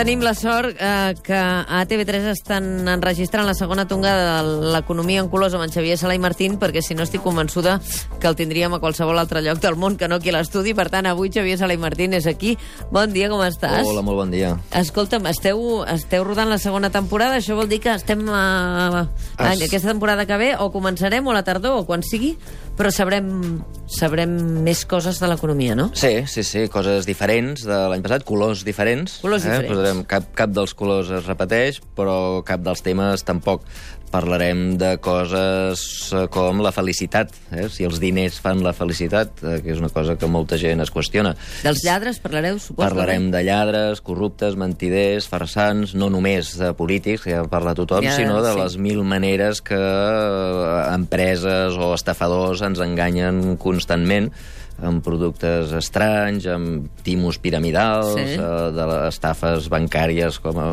Tenim la sort eh, que a TV3 estan enregistrant la segona tongada de l'economia en colors amb en Xavier Sala i Martín, perquè si no estic convençuda que el tindríem a qualsevol altre lloc del món que no aquí a l'estudi. Per tant, avui Xavier Sala i Martín és aquí. Bon dia, com estàs? Hola, molt bon dia. Escolta'm, esteu, esteu rodant la segona temporada, això vol dir que estem a, a, Es- aquesta temporada que ve, o començarem, o a la tardor, o quan sigui, però sabrem, sabrem més coses de l'economia, no? Sí, sí, sí, coses diferents de l'any passat, colors diferents. Colors diferents. Posarem, cap, cap dels colors es repeteix, però cap dels temes tampoc. Parlarem de coses eh, com la felicitat, eh? si els diners fan la felicitat, eh, que és una cosa que molta gent es qüestiona. Dels lladres parlareu, suposo? Parlarem de lladres, corruptes, mentiders, farsants, no només de polítics, que ja parla tothom, Ja, sinó de sí. les mil maneres que eh, empreses o estafadors ens enganyen constantment amb productes estranys, amb timos piramidals, Sí. eh, de les estafes bancàries com, a,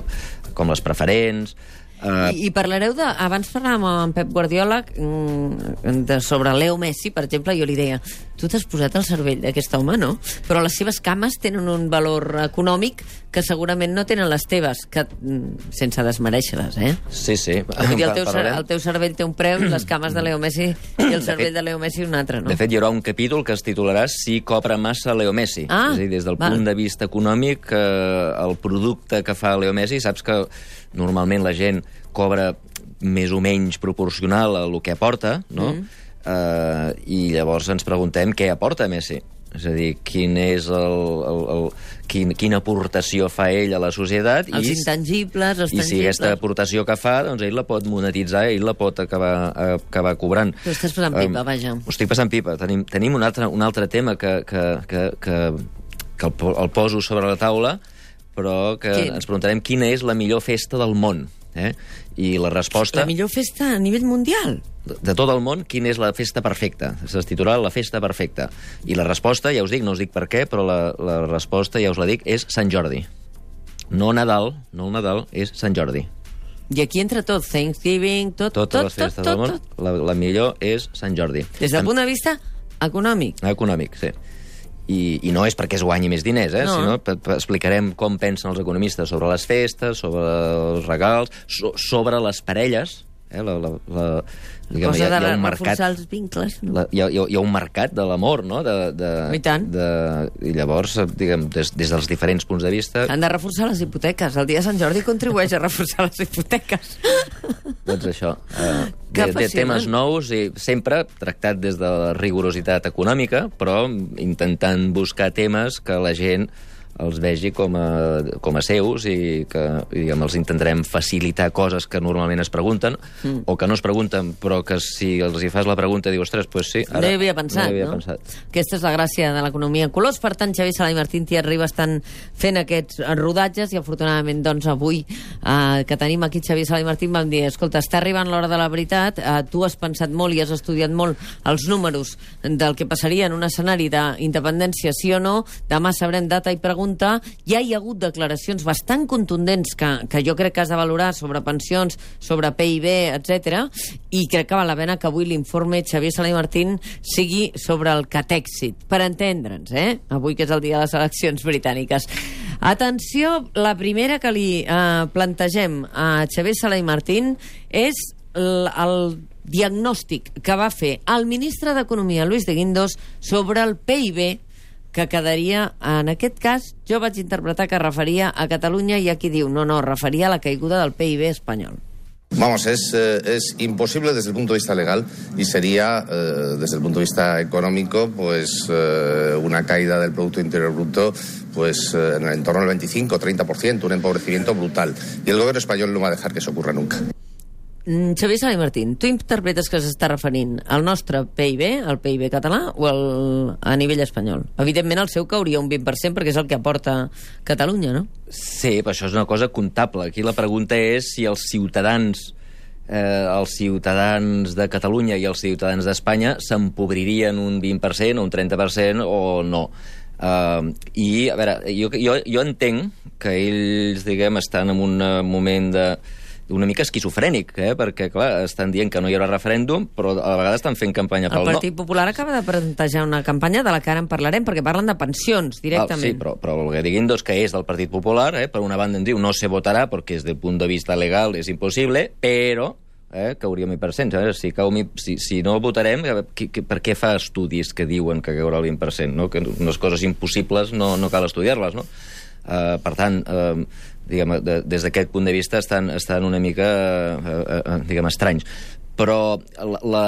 com les preferents... Eh, I, I parlareu de... Abans parlàvem amb en Pep Guardiola mm, de, sobre Leo Messi, per exemple, jo li deia tu t'has posat al cervell d'aquest home, no? Però les seves cames tenen un valor econòmic que segurament no tenen les teves, que, mm, sense desmereixer-les, eh? sí, sí. Vull dir, el teu, el teu cervell té un preu les cames de Leo Messi i el cervell fet- de Leo Messi un altre, no? De fet, hi haurà un capítol que es titularà Si cobra massa Leo Messi. Ah, és a dir, des del val. punt de vista econòmic, eh, el producte que fa Leo Messi, saps que normalment la gent cobra més o menys proporcional a el que aporta, no? Mm. Eh, I llavors ens preguntem què aporta Messi. És a dir, quin és el, el, el, quin, quina aportació fa ell a la societat Els i, intangibles, els i si aquesta tangibles... aportació que fa, doncs ell la pot monetitzar, ell la pot acabar, acabar cobrant. Tu estàs posant pipa, vaja. Ho estic passant pipa. Tenim, tenim un, altre, un altre tema que, que, que, que, que el, el poso sobre la taula, però que Quin? ens preguntarem quina és la millor festa del món. Eh? I la resposta... La millor festa a nivell mundial. de, de tot el món, quina és la festa perfecta? Es titularà La festa perfecta. I la resposta, ja us dic, no us dic per què, però la, la resposta, ja us la dic, és Sant Jordi. No Nadal, no el Nadal, és Sant Jordi. I aquí entra tot, Thanksgiving, tot, Totes tot, les festes tot, del món, tot, tot. la, la millor és Sant Jordi. Des del punt de vista econòmic. Econòmic, sí. I, I no és perquè es guanyi més diners, eh? No. sinó explicarem com pensen els economistes sobre les festes, sobre els regals, so, sobre les parelles. Eh? La, la, la, diguem, Cosa hi, ha, de hi ha un mercat... reforçar els vincles. No? La, hi, ha, hi ha- un mercat de l'amor, no? De, de, I tant. De, I llavors, diguem, des, des dels diferents punts de vista, Han de reforçar les hipoteques. El dia de Sant Jordi contribueix a reforçar les hipoteques. doncs això. Eh, Que de, de temes nous i sempre tractat des de la rigorositat econòmica, però intentant buscar temes que la gent els vegi com a, com a seus i que i, diguem, els intentarem facilitar coses que normalment es pregunten mm. o que no es pregunten, però que si els hi fas la pregunta dius, ostres, doncs sí, ara no hi havia pensat, no hi havia no? pensat. Aquesta és la gràcia de l'economia en colors. Per tant, Xavier Sala i Martín Tiet Riba estan fent aquests rodatges i, afortunadament, doncs, avui eh, que tenim aquí Xavier Sala i Martín vam dir, escolta, està arribant l'hora de la veritat, eh, tu has pensat molt i has estudiat molt els números del que passaria en un escenari d'independència, sí o no, demà sabrem data i pregunta, ja hi ha hagut declaracions bastant contundents que, que jo crec que has de valorar sobre pensions, sobre PIB, etc. i crec que val la pena que avui l'informe Xavier Sala i Martín sigui sobre el catèxit, per entendre'ns, eh? Avui que és el dia de les eleccions britàniques. Atenció, la primera que li eh, plantegem a Xavier Sala i Martín és el, el diagnòstic que va fer el ministre d'Economia, Luis de Guindos, sobre el PIB que quedaria, en aquest cas, jo vaig interpretar que referia a Catalunya i aquí diu, no, no, referia a la caiguda del PIB espanyol. Vamos, es, eh, es imposible desde el punto de vista legal y sería, eh, desde el punto de vista económico, pues eh, una caída del Producto Interior Bruto pues eh, en el entorno del 25-30%, un empobrecimiento brutal. Y el gobierno español no va a dejar que eso ocurra nunca. Mm, Xavier Sala i Martín, tu interpretes que s'està referint al nostre PIB, al PIB català, o al, a nivell espanyol? Evidentment el seu cauria un 20% perquè és el que aporta Catalunya, no? Sí, però això és una cosa comptable. Aquí la pregunta és si els ciutadans eh, els ciutadans de Catalunya i els ciutadans d'Espanya s'empobririen un 20% o un 30% o no. Uh, I, a veure, jo, jo, jo entenc que ells, diguem, estan en un eh, moment de una mica esquizofrènic, eh? perquè, clar, estan dient que no hi haurà referèndum, però a la vegada estan fent campanya pel El Partit Popular acaba de plantejar una campanya de la que ara en parlarem, perquè parlen de pensions no. directament. Ah, sí, però, però el que diguin doncs, que és del Partit Popular, eh? per una banda ens diu no se votarà perquè des del punt de vista legal és impossible, però eh, cauria el 20%. A veure, si, cau, si, si no votarem, a qui, qui, per què fa estudis que diuen que caurà el 20%? No? Que unes coses impossibles no, no cal estudiar-les, no? Uh, per tant, uh, diguem, de, des d'aquest punt de vista estan, estan una mica, uh, uh, diguem, estranys. Però la, la,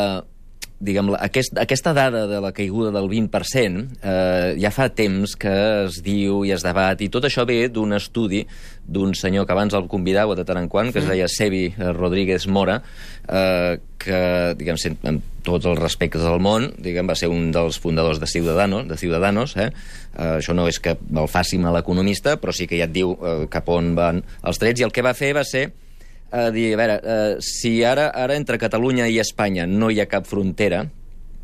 diguem, aquest, aquesta dada de la caiguda del 20% eh, ja fa temps que es diu i es debat, i tot això ve d'un estudi d'un senyor que abans el convidava de tant en quant, que es deia Sebi eh, Rodríguez Mora, eh, que, diguem, sent, amb tots els respectes del món, diguem, va ser un dels fundadors de Ciudadanos, de Ciudadanos eh? Eh, això no és que el faci mal economista, però sí que ja et diu eh, cap on van els trets, i el que va fer va ser a dir, a veure, uh, si ara, ara entre Catalunya i Espanya no hi ha cap frontera,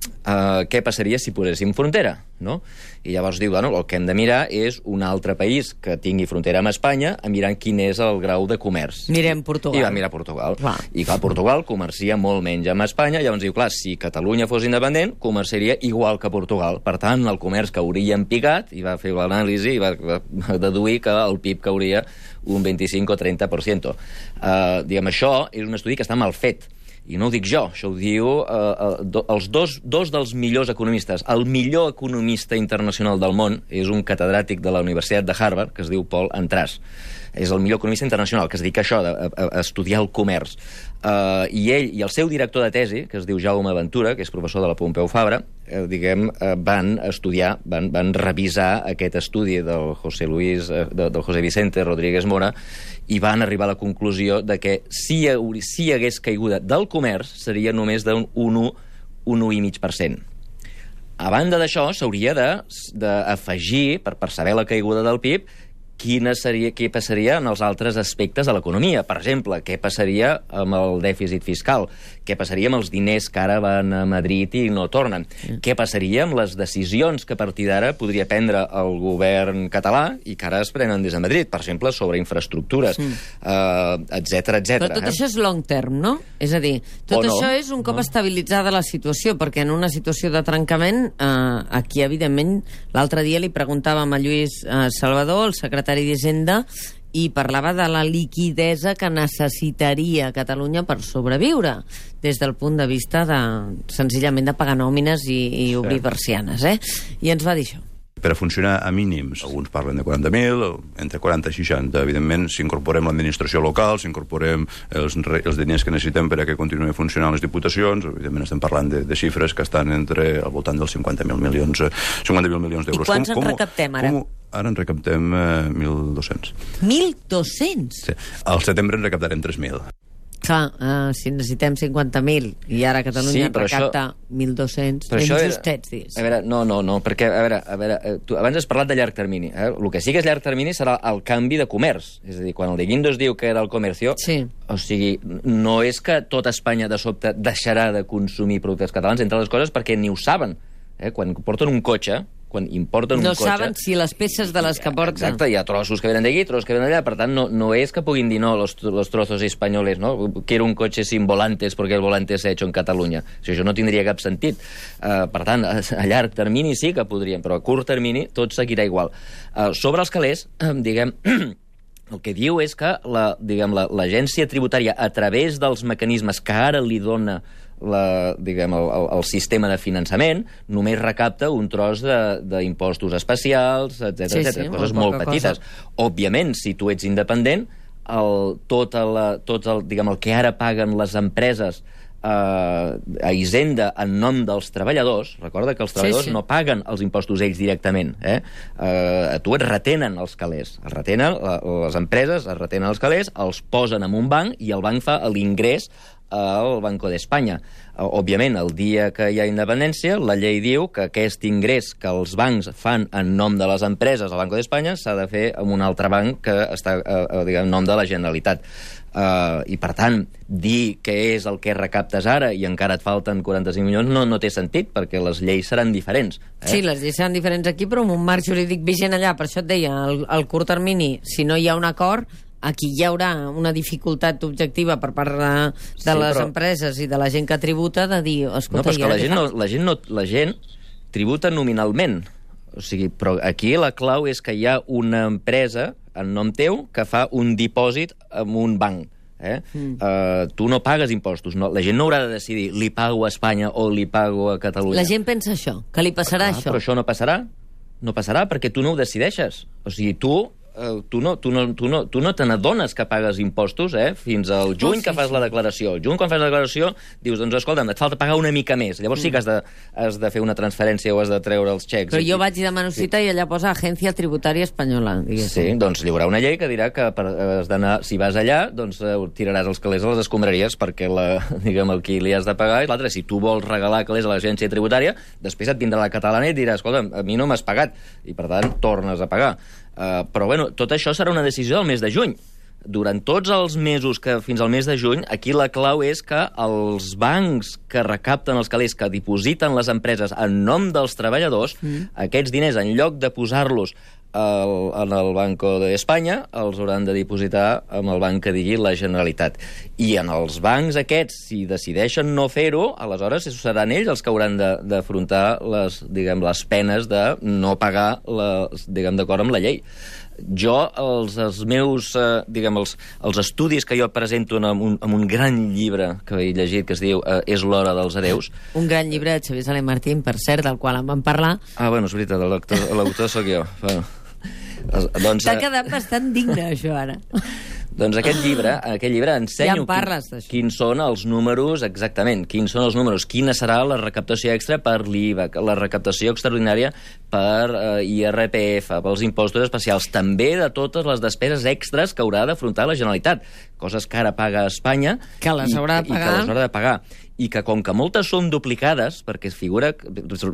uh, què passaria si poséssim frontera, no? I llavors diu, bueno, el que hem de mirar és un altre país que tingui frontera amb Espanya a mirar quin és el grau de comerç. Mirem Portugal. I va mirar Portugal. Clar. I clar, Portugal comercia molt menys amb Espanya, llavors diu, clar, si Catalunya fos independent, comerciaria igual que Portugal. Per tant, el comerç cauria en picat, i va fer l'anàlisi i va, va deduir que el PIB cauria un 25 o 30%. Uh, diguem, això és un estudi que està mal fet. I no ho dic jo, això ho diu uh, do, els dos, dos dels millors economistes. El millor economista internacional del món és un catedràtic de la Universitat de Harvard, que es diu Paul Antras. És el millor economista internacional, que es dedica a això, a, a, a estudiar el comerç. Uh, I ell i el seu director de tesi, que es diu Jaume Ventura, que és professor de la Pompeu Fabra, eh, diguem, eh, van estudiar, van, van revisar aquest estudi del José Luis, eh, de, del José Vicente Rodríguez Mora, i van arribar a la conclusió de que si si hi hagués caiguda del comerç seria només d'un 1, 1,5%. A banda d'això, s'hauria de- d'afegir, per, per saber la caiguda del PIB, quina seria, què passaria en els altres aspectes de l'economia. Per exemple, què passaria amb el dèficit fiscal? Què passaria amb els diners que ara van a Madrid i no tornen? Què passaria amb les decisions que a partir d'ara podria prendre el govern català i que ara es prenen des de Madrid? Per exemple, sobre infraestructures, etc etc. Però tot eh? això és long term, no? És a dir, tot O no. això és un cop estabilitzada la situació, perquè en una situació de trencament, eh, aquí, evidentment, l'altre dia li preguntàvem a Lluís eh, Salvador, el secretari d'Hisenda, i parlava de la liquidesa que necessitaria Catalunya per sobreviure, des del punt de vista de, senzillament, de pagar nòmines i, i obrir persianes, eh? I ens va dir això. per a funcionar a mínims. Alguns parlen de 40.000, entre 40 i 60. Evidentment, si incorporem l'administració local, si incorporem els, els diners que necessitem per a que continuïn funcionant les diputacions, evidentment estem parlant de, de xifres que estan entre al voltant dels 50.000 milions, eh, 50.000 milions d'euros. quants en recaptem, ara? Com, ara en recaptem eh, 1.200. 1.200! Sí. Al setembre en recaptarem 3.000. Clar, uh, si necessitem 50.000 i ara Catalunya Sí, recapta 1.200, Però ben això era- justets, dius. A veure, no, no, no, perquè, a veure, a veure eh, tu abans has parlat de llarg termini. Eh? El que sí que és llarg termini serà el canvi de comerç. És a dir, quan el de Guindos diu que era el comercio, Sí. o sigui, no és que tot Espanya de sobte deixarà de consumir productes catalans, entre les coses perquè ni ho saben. Eh? Quan porten un cotxe, quan importen No un cotxe... saben si les peces de les que porten... Exacte, hi ha trossos que venen d'aquí, trossos que venen d'allà, per tant, no, no és que puguin dir no, los, los trozos espanyoles, no? Quiero un cotxe sin volantes porque el volante se ha hecho en Catalunya. O sigui, això no tindria cap sentit. Uh, per tant, a, llarg termini sí que podríem, però a curt termini tot seguirà igual. Uh, sobre els calés, uh, diguem... El que diu és que la, diguem, la- l'agència tributària, a través dels mecanismes que ara li dona la, diguem, el, el, el sistema de finançament, només recapta un tros de- d'impostos especials, etc Sí, etc sí, coses molt molt petites. Òbviament, si tu ets independent, el, tot, el, tot el, diguem, el que ara paguen les empreses eh, a Hisenda en nom dels treballadors, recorda que els Sí, treballadors sí. no paguen els impostos ells directament, eh? Eh, a tu et retenen els calés, es retenen, les empreses es retenen els calés, els posen en un banc i el banc fa l'ingrés al Banco d'Espanya. Eh, Òbviament, el dia que hi ha independència, la llei diu que aquest ingrés que els bancs fan en nom de les empreses al Banco d'Espanya s'ha de fer amb un altre banc que està eh, eh, diguem, en nom de la Generalitat. Uh, I, per tant, dir què és el que recaptes ara i encara et falten 45 milions no, no té sentit, perquè les lleis seran diferents. Eh? Sí, les lleis seran diferents aquí, però amb un marc jurídic vigent allà. Per això et deia, al, al curt termini, si no hi ha un acord, aquí hi haurà una dificultat objectiva per part de, de Sí, les però- empreses i de la gent que tributa de dir, No, escolta, però és que la gent, no, la, gent no, la gent tributa nominalment. O sigui, però aquí la clau és que hi ha una empresa en nom teu que fa un dipòsit en un banc. Eh? Mm. Uh, tu no pagues impostos. No, la gent no haurà de decidir li pago a Espanya o li pago a Catalunya. La gent pensa això, que li passarà Ah, això. Però això no passarà. No passarà perquè tu no ho decideixes. O sigui, tu eh, tu no, tu no, tu no, tu no te n'adones que pagues impostos eh, fins al juny sí, que fas sí. la declaració. El juny, quan fas la declaració, dius, doncs, escolta'm, et falta pagar una mica més. Llavors sí que has de, has de fer una transferència o has de treure els xecs. Però I- jo vaig i demano cita i allà posa Agència Tributària Espanyola, Sí, diguéssim. doncs hi haurà una llei que dirà que per, has d'anar, si vas allà, doncs eh, tiraràs els calés a les escombraries perquè la, diguem, el qui li has de pagar i l'altre, si tu vols regalar calés a l'agència tributària, després et vindrà la catalana i et dirà, escolta, a mi no m'has pagat, i per tant tornes a pagar. Uh, però bueno, tot això serà una decisió del mes de juny. Durant tots els mesos que fins al mes de juny, aquí la clau és que els bancs que recapten els calés, que dipositen les empreses en nom dels treballadors, mm. aquests diners, en lloc de posar-los el, en el Banco d'Espanya els hauran de dipositar amb el banc que digui la Generalitat. I en els bancs aquests, si decideixen no fer-ho, aleshores seran ells els que hauran de- d'afrontar les, diguem, les penes de no pagar la, diguem, d'acord amb la llei. Jo, els, els meus, eh, diguem, els, els estudis que jo presento en un, en un gran llibre que he llegit, que es diu eh, És l'hora dels adeus, Un gran llibre de Xavier Salé Martín, per cert, del qual en vam parlar. Ah, bueno, és veritat, l'autor sóc jo. Bueno. Doncs, T'ha eh, quedat bastant digne, això, ara. doncs aquest llibre, aquest llibre ensenyo Ja parles, quin, quins són els números, exactament, quins són els números, quina serà la recaptació extra per l'IVA, la recaptació extraordinària per eh, IRPF, pels impostos especials, també de totes les despeses extres que haurà d'afrontar la Generalitat, coses que ara paga Espanya Que les i- haurà de i que pagar. les haurà de pagar i que com que moltes són duplicades, perquè es figura,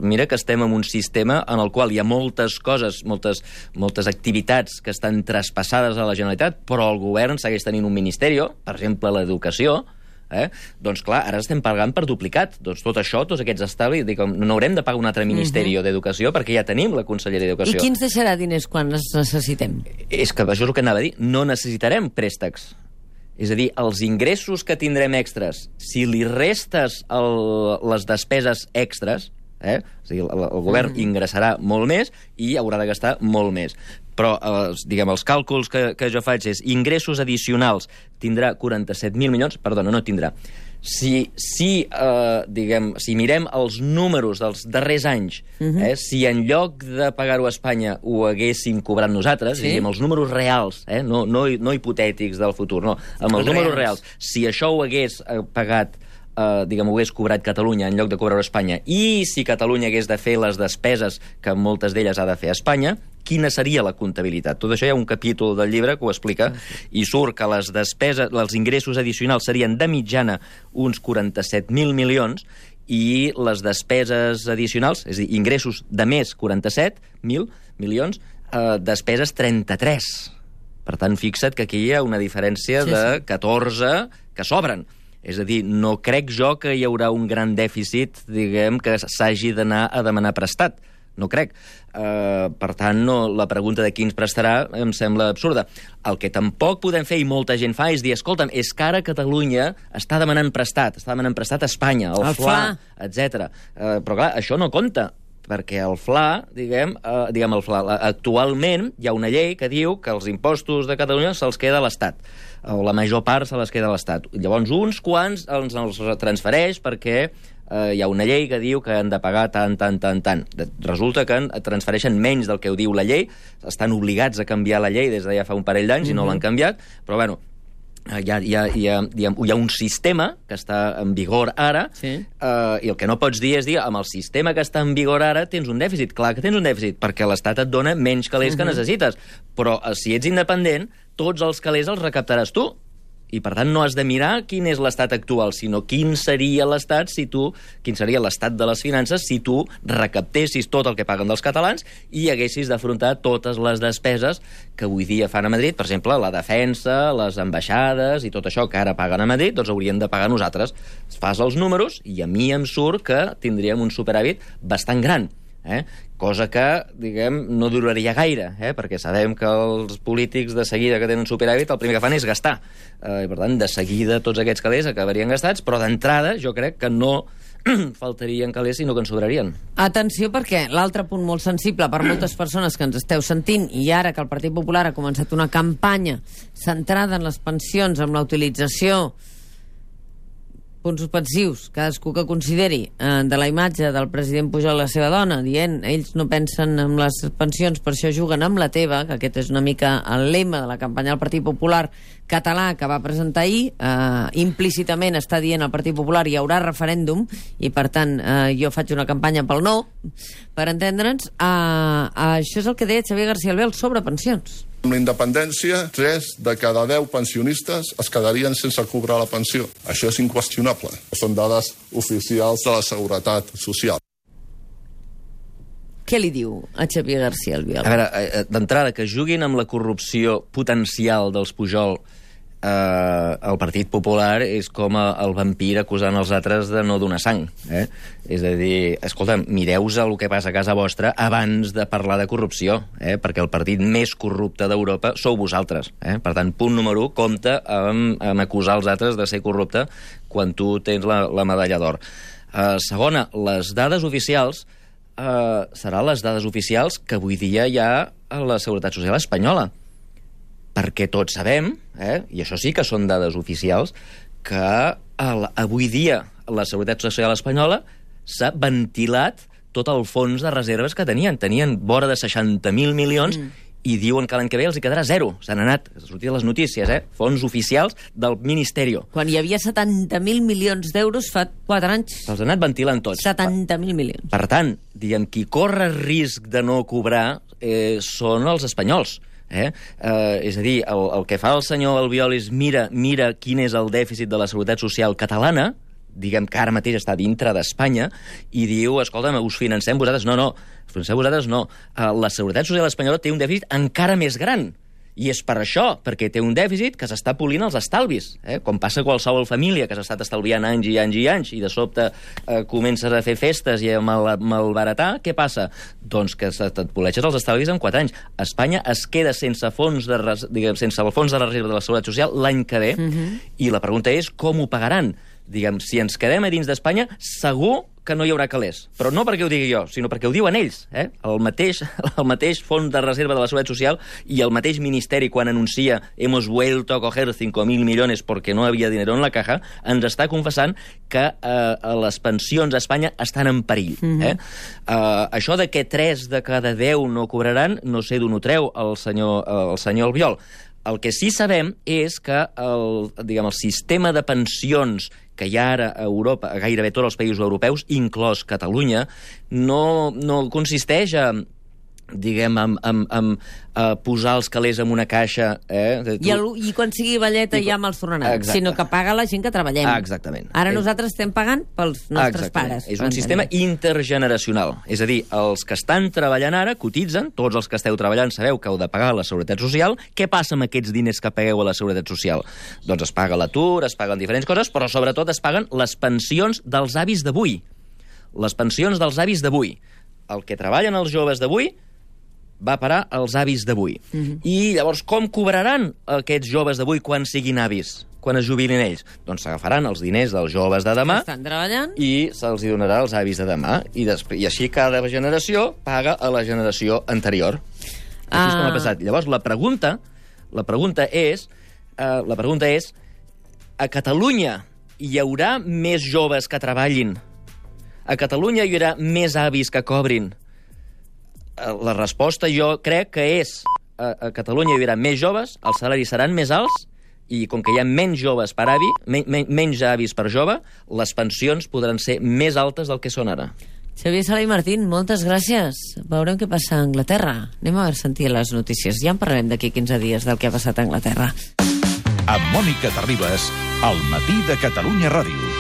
mira que estem en un sistema en el qual hi ha moltes coses, moltes, moltes activitats que estan traspassades a la Generalitat, però el govern segueix tenint un ministeri, per exemple, l'educació, Eh? Doncs clar, ara estem pagant per duplicat. Doncs tot això, tots aquests estalvis, dic, no haurem de pagar un altre Ministeri d'Educació perquè ja tenim la Conselleria I d'Educació. qui ens deixarà diners quan els necessitem? És que això és el que anava a dir. No necessitarem préstecs. És a dir, els ingressos que tindrem extras, si li restes el, les despeses extras, eh? és a dir, el, el govern mm. ingressarà molt més i haurà de gastar molt més. Però, eh, diguem, els càlculs que, que jo faig és ingressos addicionals tindrà 47.000 milions, perdona, no tindrà. Si, si, eh, diguem, si mirem els números dels darrers anys, eh, si en lloc de pagar-ho a Espanya ho haguéssim cobrat nosaltres, Sí. diguem, els números reals, eh, no, no, no hipotètics del futur, no, amb els Els números reals. reals, si això ho hagués eh, pagat eh, diguem, ho hagués cobrat Catalunya en lloc de cobrar-ho a Espanya, i si Catalunya hagués de fer les despeses que moltes d'elles ha de fer a Espanya, quina seria la comptabilitat? Tot això hi ha un capítol del llibre que ho explica, i surt que les despeses, els ingressos addicionals serien de mitjana uns 47.000 milions, i les despeses addicionals, és a dir, ingressos de més 47.000 milions, eh, despeses 33. Per tant, fixa't que aquí hi ha una diferència Sí, sí, de sí. 14 que sobren. És a dir, no crec jo que hi haurà un gran dèficit, diguem, que s'hagi d'anar a demanar prestat. No crec. Uh, per tant, no, la pregunta de qui ens prestarà em sembla absurda. El que tampoc podem fer, i molta gent fa, és dir, escolta'm, és que ara Catalunya està demanant prestat, està demanant prestat a Espanya, el, El FLA, FLA. etc. Uh, però clar, això no compta perquè el FLA, diguem, eh, diguem el FLA, la- actualment hi ha una llei que diu que els impostos de Catalunya se'ls queda l'Estat, o la major part se les queda l'Estat. Llavors, uns quants els, els transfereix perquè eh, hi ha una llei que diu que han de pagar tant, tant, tant, tant. Resulta que en transfereixen menys del que ho diu la llei, estan obligats a canviar la llei des de ja fa un parell d'anys mm -hmm. i no l'han canviat, però bueno, eh, hi ha, hi, ha, hi, ha, hi, ha, hi ha un sistema que està en vigor ara Sí. eh, i el que no pots dir és dir amb el sistema que està en vigor ara tens un dèficit. Clar que tens un dèficit, perquè l'Estat et dona menys calés que necessites. Però eh, si ets independent, tots els calés els recaptaràs tu. I, per tant, no has de mirar quin és l'estat actual, sinó quin seria l'estat si tu, quin seria l'estat de les finances si tu recaptessis tot el que paguen dels catalans i haguessis d'afrontar totes les despeses que avui dia fan a Madrid, per exemple, la defensa, les ambaixades i tot això que ara paguen a Madrid, doncs hauríem de pagar nosaltres. Fas els números i a mi em surt que tindríem un superàvit bastant gran Eh? Cosa que, diguem, no duraria gaire, eh? perquè sabem que els polítics de seguida que tenen superàvit el primer que fan és gastar. Eh, I, per tant, de seguida tots aquests calés acabarien gastats, però d'entrada jo crec que no faltarien calés, sinó que en sobrarien. Atenció perquè l'altre punt molt sensible per moltes persones que ens esteu sentint i ara que el Partit Popular ha començat una campanya centrada en les pensions amb la utilització punts suspensius, cadascú que consideri, eh, de la imatge del president Pujol i la seva dona, dient ells no pensen en les pensions, per això juguen amb la teva, que aquest és una mica el lema de la campanya del Partit Popular català que va presentar ahir, eh, implícitament està dient al Partit Popular hi haurà referèndum, i per tant eh, jo faig una campanya pel no, per entendre'ns, eh, això és el que deia Xavier García Albel sobre pensions. Amb la independència, 3 de cada 10 pensionistes es quedarien sense cobrar la pensió. Això és inqüestionable. Són dades oficials de la Seguretat Social. Què li diu a Xavier García Albiol? A veure, eh, d'entrada, que juguin amb la corrupció potencial dels Pujol eh, el Partit Popular és com el vampir acusant els altres de no donar sang. Eh? És a dir, escolta, mireu-vos el que passa a casa vostra abans de parlar de corrupció, eh? perquè el partit més corrupte d'Europa sou vosaltres. Eh? Per tant, punt número 1, compte amb, amb acusar els altres de ser corrupte quan tu tens la, la medalla d'or. Eh, segona, les dades oficials eh, seran les dades oficials que avui dia hi ha a la Seguretat Social espanyola perquè tots sabem, eh, i això sí que són dades oficials, que el, avui dia la Seguretat Social Espanyola s'ha ventilat tot el fons de reserves que tenien. Tenien vora de 60.000 milions mm. i diuen que l'any que ve els hi quedarà zero. S'han anat, s'ha sortit les notícies, eh? Fons oficials del Ministeri. Quan hi havia 70.000 milions d'euros fa 4 anys. Se'ls ha anat ventilant tots. 70.000 milions. Per tant, diguem, qui corre risc de no cobrar eh, són els espanyols. Eh? Eh, és a dir, el, el que fa el senyor Albiol és mira, mira quin és el dèficit de la Seguretat Social catalana, diguem que ara mateix està dintre d'Espanya, i diu, escolta'm, us financem vosaltres. No, no, us financem vosaltres no. Uh, la Seguretat Social espanyola té un dèficit encara més gran. I és per això, perquè té un dèficit que s'està polint els estalvis, eh? com passa a qualsevol família que s'ha estat estalviant anys i anys i anys, i de sobte eh, comences a fer festes i a mal, malbaratar, què passa? Doncs que et poleixes els estalvis en 4 anys. Espanya es queda sense fons de, res, diguem, sense el fons de la reserva de la Seguretat Social l'any que ve, uh -huh. i la pregunta és com ho pagaran? diguem, si ens quedem a dins d'Espanya, segur que no hi haurà calés. Però no perquè ho digui jo, sinó perquè ho diuen ells. Eh? El, mateix, el mateix fons de reserva de la Seguretat Social i el mateix Ministeri, quan anuncia hemos vuelto a coger 5.000 millones porque no había dinero en la caja, ens està confessant que eh, les pensions a Espanya estan en perill. Mm -hmm. eh? eh, això de que 3 de cada 10 no cobraran, no sé d'on ho treu el senyor, el senyor Albiol. El que sí sabem és que el, diguem, el sistema de pensions que hi ha ara a Europa, a gairebé tots els països europeus, inclòs Catalunya, no, no consisteix a diguem, amb, amb, amb uh, posar els calés en una caixa... Eh? Tu... I, el, I quan sigui velleta I... ja me'ls tornaran, Exacte. sinó que paga la gent que treballem. Ah, exactament. Ara és... nosaltres estem pagant pels nostres exactament. pares. És un sistema intergeneracional. És a dir, els que estan treballant ara cotitzen, tots els que esteu treballant sabeu que heu de pagar la Seguretat Social. Què passa amb aquests diners que pagueu a la Seguretat Social? Doncs es paga l'atur, es paguen diferents coses, però sobretot es paguen les pensions dels avis d'avui. Les pensions dels avis d'avui. El que treballen els joves d'avui va parar als avis d'avui. Uh -huh. I llavors, com cobraran aquests joves d'avui quan siguin avis? quan es jubilin ells? Doncs s'agafaran els diners dels joves de demà Estan treballant. i se'ls donarà als avis de demà. I, després, I així cada generació paga a la generació anterior. Així és com ha Ah. passat. Llavors, la pregunta, la pregunta és, eh, la pregunta és, a Catalunya hi haurà més joves que treballin? A Catalunya hi haurà més avis que cobrin? Eh, La resposta jo crec que és a, a Catalunya hi haurà més joves, els salaris seran més alts, i com que hi ha menys joves per avi, men, men, menys avis per jove, les pensions podran ser més altes del que són ara. Xavier Sala i Martín, moltes gràcies. Veurem què passa a Anglaterra. Anem a sentir les notícies. Ja en parlarem d'aquí 15 dies del que ha passat a Anglaterra. Amb Mònica Terribas, al matí de Catalunya Ràdio.